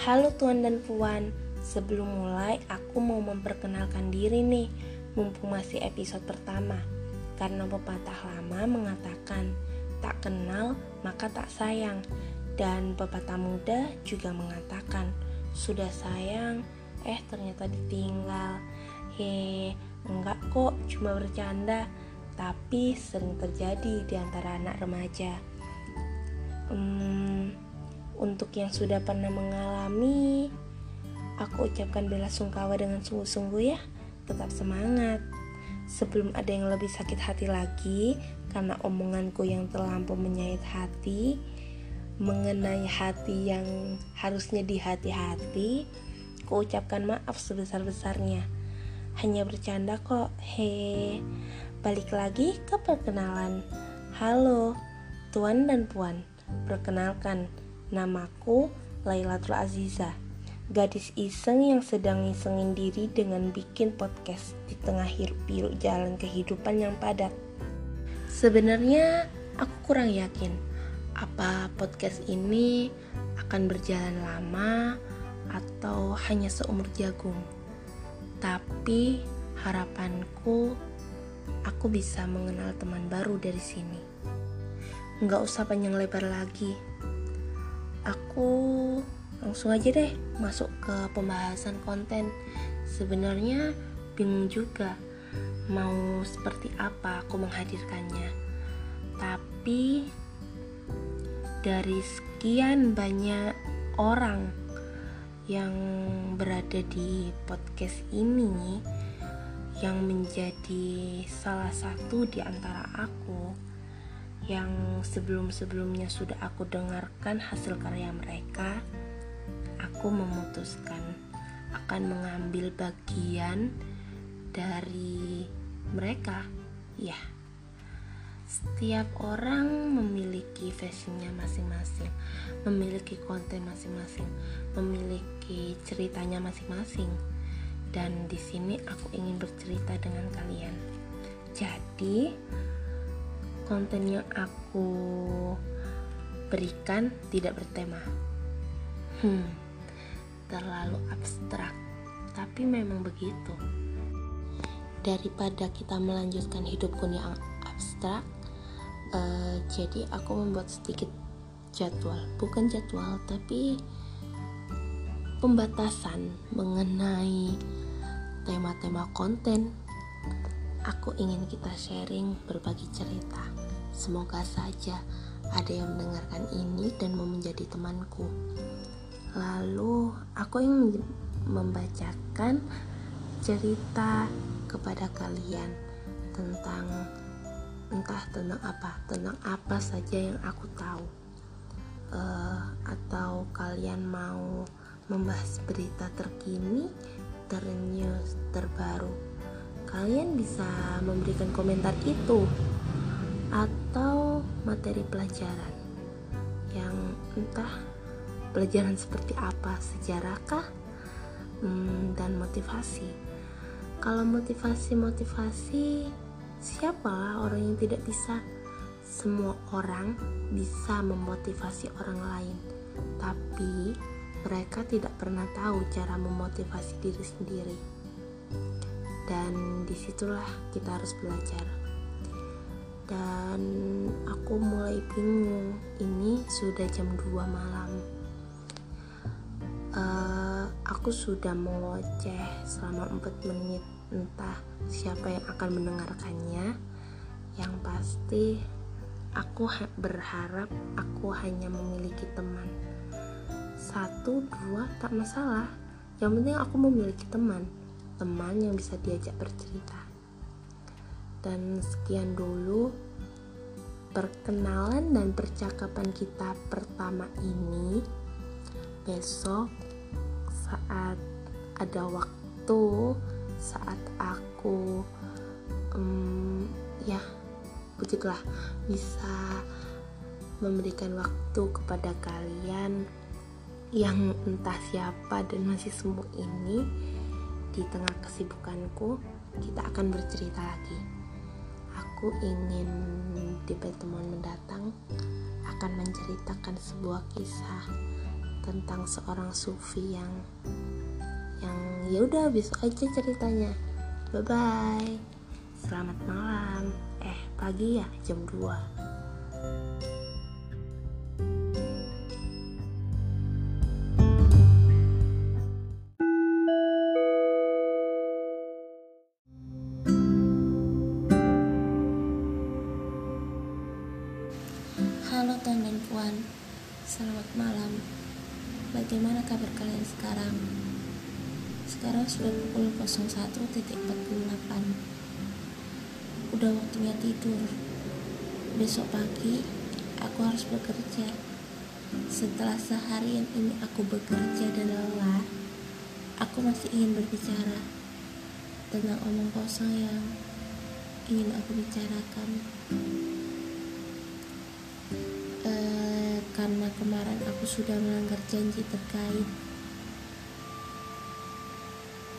Halo tuan dan puan, sebelum mulai aku mau memperkenalkan diri nih, mumpung masih episode pertama. Karena pepatah lama mengatakan, tak kenal maka tak sayang. Dan pepatah muda juga mengatakan, sudah sayang, eh ternyata ditinggal. He, enggak kok, cuma bercanda. Tapi sering terjadi di antara anak remaja. Hmm, untuk yang sudah pernah mengalami, aku ucapkan bela sungkawa dengan sungguh-sungguh ya. Tetap semangat. Sebelum ada yang lebih sakit hati lagi karena omonganku yang terlampau menyayat hati, mengenai hati yang harusnya di hati-hati, ku ucapkan maaf sebesar-besarnya. Hanya bercanda kok. He. Balik lagi ke perkenalan. Halo, tuan dan puan. Perkenalkan, Namaku Lailatul Aziza, gadis iseng yang sedang ngisengin diri dengan bikin podcast di tengah hiruk-pikuk jalan kehidupan yang padat. Sebenarnya aku kurang yakin apa podcast ini akan berjalan lama atau hanya seumur jagung. Tapi harapanku aku bisa mengenal teman baru dari sini. Nggak usah panjang lebar lagi aku langsung aja deh masuk ke pembahasan konten. Sebenarnya bingung juga mau seperti apa aku menghadirkannya. Tapi dari sekian banyak orang yang berada di podcast ini yang menjadi salah satu di antara aku yang sebelum-sebelumnya sudah aku dengarkan hasil karya mereka, aku memutuskan akan mengambil bagian dari mereka. Ya, setiap orang memiliki fashionnya masing-masing, memiliki konten masing-masing, memiliki ceritanya masing-masing. Dan di sini aku ingin bercerita dengan kalian. Jadi, konten yang aku berikan tidak bertema. Hmm, terlalu abstrak, tapi memang begitu. Daripada kita melanjutkan hidupku yang abstrak, uh, jadi aku membuat sedikit jadwal, bukan jadwal, tapi pembatasan mengenai tema-tema konten Aku ingin kita sharing berbagi cerita. Semoga saja ada yang mendengarkan ini dan mau menjadi temanku. Lalu aku ingin membacakan cerita kepada kalian tentang entah tentang apa, tentang apa saja yang aku tahu. Uh, atau kalian mau membahas berita terkini, ternews, terbaru kalian bisa memberikan komentar itu atau materi pelajaran yang entah pelajaran seperti apa sejarahkah hmm, dan motivasi. Kalau motivasi-motivasi siapalah orang yang tidak bisa. Semua orang bisa memotivasi orang lain tapi mereka tidak pernah tahu cara memotivasi diri sendiri dan di situlah kita harus belajar. Dan aku mulai bingung ini sudah jam 2 malam. Uh, aku sudah mengoceh selama 4 menit. Entah siapa yang akan mendengarkannya. Yang pasti aku berharap aku hanya memiliki teman. Satu dua tak masalah. Yang penting aku memiliki teman teman yang bisa diajak bercerita. Dan sekian dulu perkenalan dan percakapan kita pertama ini. Besok saat ada waktu, saat aku um, ya begitulah bisa memberikan waktu kepada kalian yang entah siapa dan masih sembuh ini di tengah kesibukanku, kita akan bercerita lagi. Aku ingin di pertemuan mendatang akan menceritakan sebuah kisah tentang seorang sufi yang yang ya udah besok aja ceritanya. Bye bye selamat malam. Eh pagi ya jam 2 Sekarang sudah pukul 01.48. Udah waktunya tidur. Besok pagi aku harus bekerja. Setelah seharian ini aku bekerja dan lelah, aku masih ingin berbicara tentang omong kosong yang ingin aku bicarakan. Eh, karena kemarin aku sudah melanggar janji terkait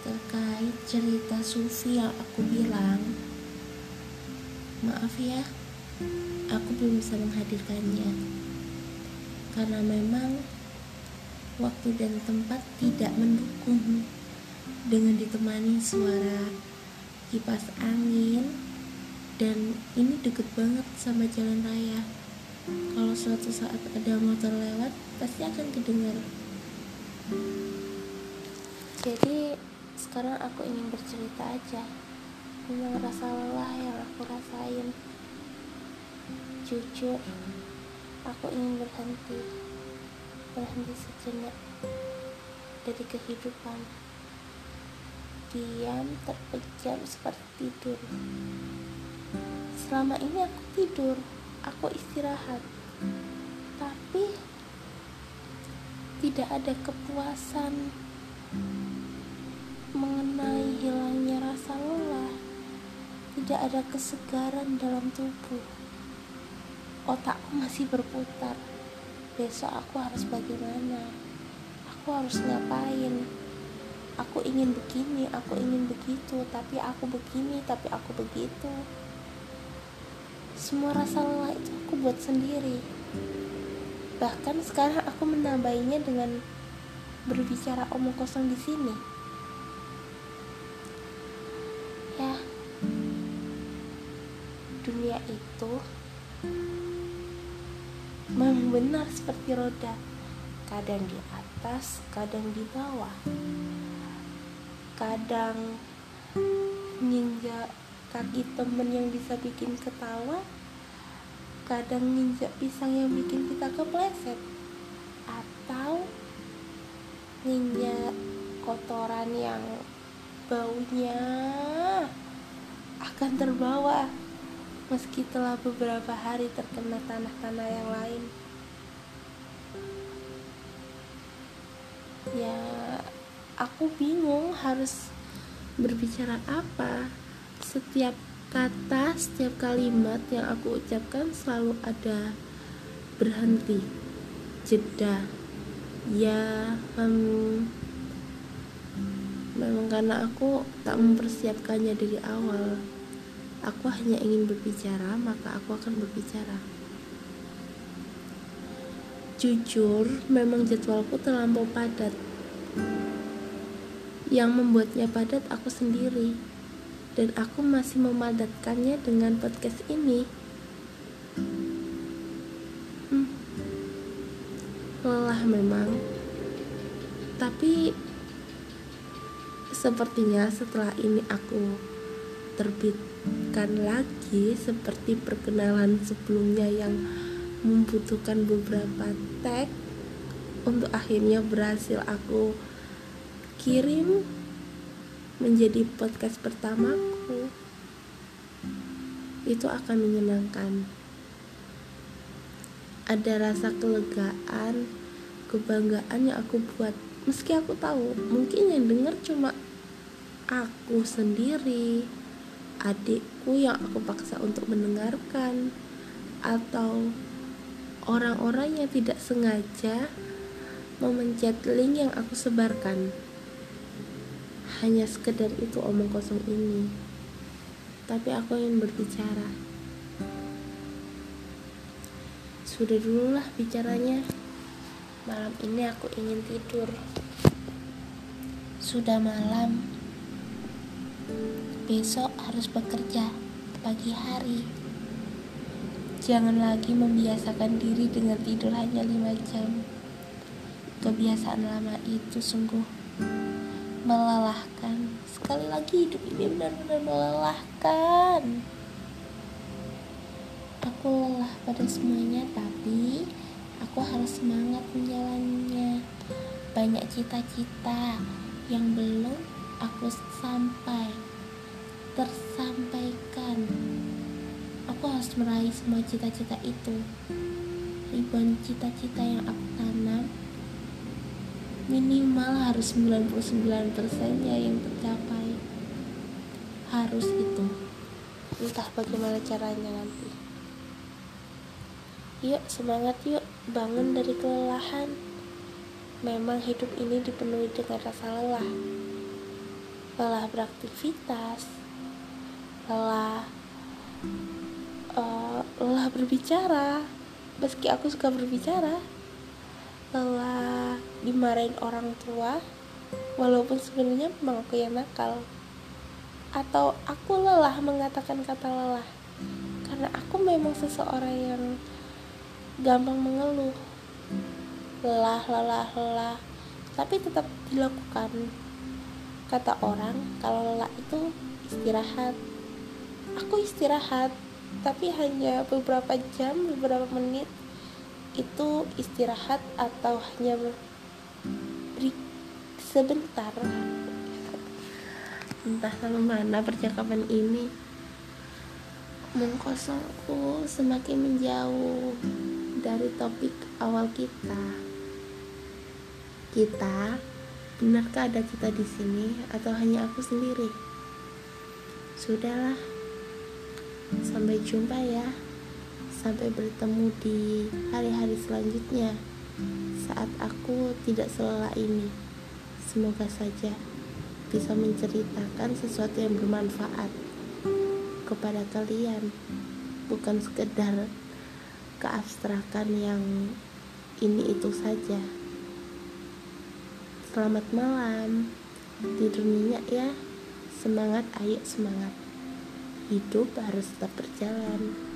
terkait cerita Sufi yang aku bilang. Maaf ya aku belum bisa menghadirkannya. Karena memang waktu dan tempat tidak mendukung dengan ditemani suara kipas angin dan ini deket banget sama jalan raya. Kalau suatu saat ada motor lewat pasti akan kedengar. Jadi sekarang aku ingin bercerita aja. Tentang rasa lelah yang aku rasain. Jujur aku ingin berhenti. Berhenti sejenak dari kehidupan. Diam terpejam seperti tidur. Selama ini aku tidur aku istirahat. Tapi tidak ada kepuasan hilangnya rasa lelah. Tidak ada kesegaran dalam tubuh. Otakku masih berputar. Besok aku harus bagaimana? Aku harus ngapain? Aku ingin begini aku ingin begitu. Tapi aku begini tapi aku begitu. Semua rasa lelah itu aku buat sendiri. Bahkan sekarang aku menambahinya dengan berbicara omong kosong di sini ya dunia itu memang benar seperti roda. Kadang di atas kadang di bawah. Kadang ninja kaki temen yang bisa bikin ketawa. Kadang nginjak pisang yang bikin kita kepleset. Atau nginjak kotoran yang baunya akan terbawa meski telah beberapa hari terkena tanah-tanah yang lain ya aku bingung harus berbicara apa setiap kata, setiap kalimat yang aku ucapkan selalu ada berhenti, jeda. Ya, um, memang karena aku tak mempersiapkannya dari awal. Aku hanya ingin berbicara, maka aku akan berbicara. Jujur, memang jadwalku terlampau padat. Yang membuatnya padat aku sendiri dan aku masih memadatkannya dengan podcast ini. Hmm. Lelah memang, tapi sepertinya setelah ini aku terbitkan lagi seperti perkenalan sebelumnya yang membutuhkan beberapa tag untuk akhirnya berhasil aku kirim menjadi podcast pertamaku. Itu akan menyenangkan. Ada rasa kelegaan kebanggaan yang aku buat. Meski aku tahu mungkin yang denger cuma aku sendiri. Adikku yang aku paksa untuk mendengarkan. Atau orang-orang yang tidak sengaja memencet link yang aku sebarkan. Hanya sekedar itu omong kosong ini. Tapi aku ingin berbicara. Sudah dulu lah bicaranya. Malam ini aku ingin tidur. Sudah malam. Besok harus bekerja pagi hari. Jangan lagi membiasakan diri dengan tidur hanya lima jam. Kebiasaan lama itu sungguh melelahkan. Sekali lagi hidup ini benar-benar melelahkan. Aku lelah pada semuanya, tapi aku harus semangat menjalannya. Banyak cita-cita yang belum aku sampai tersampaikan. Aku harus meraih semua cita-cita itu. Ribuan cita-cita yang aku tanam minimal harus 99%-nya yang tercapai. Harus itu. Entah bagaimana caranya nanti. Yuk semangat yuk, bangun dari kelelahan. Memang hidup ini dipenuhi dengan rasa lelah. Lelah beraktivitas, lelah uh, lelah berbicara. Meski aku suka berbicara, lelah dimarahin orang tua, walaupun sebenarnya memang aku yang nakal. Atau aku lelah mengatakan kata lelah, karena aku memang seseorang yang gampang mengeluh. Lelah lelah lelah. Tapi tetap dilakukan kata orang kalau lelah itu istirahat. Aku istirahat tapi hanya beberapa jam beberapa menit itu istirahat atau hanya sebentar. Entah sampai mana percakapan ini. Mengkosongku semakin menjauh dari topik awal kita. Kita, benarkah ada kita di sini atau hanya aku sendiri? Sudahlah. Sampai jumpa ya. Sampai bertemu di hari-hari selanjutnya saat aku tidak selelah ini. Semoga saja bisa menceritakan sesuatu yang bermanfaat kepada kalian, bukan sekedar keabstrakan yang ini itu saja. Selamat malam, tidur nyenyak ya. Semangat, ayo semangat. Hidup harus tetap berjalan.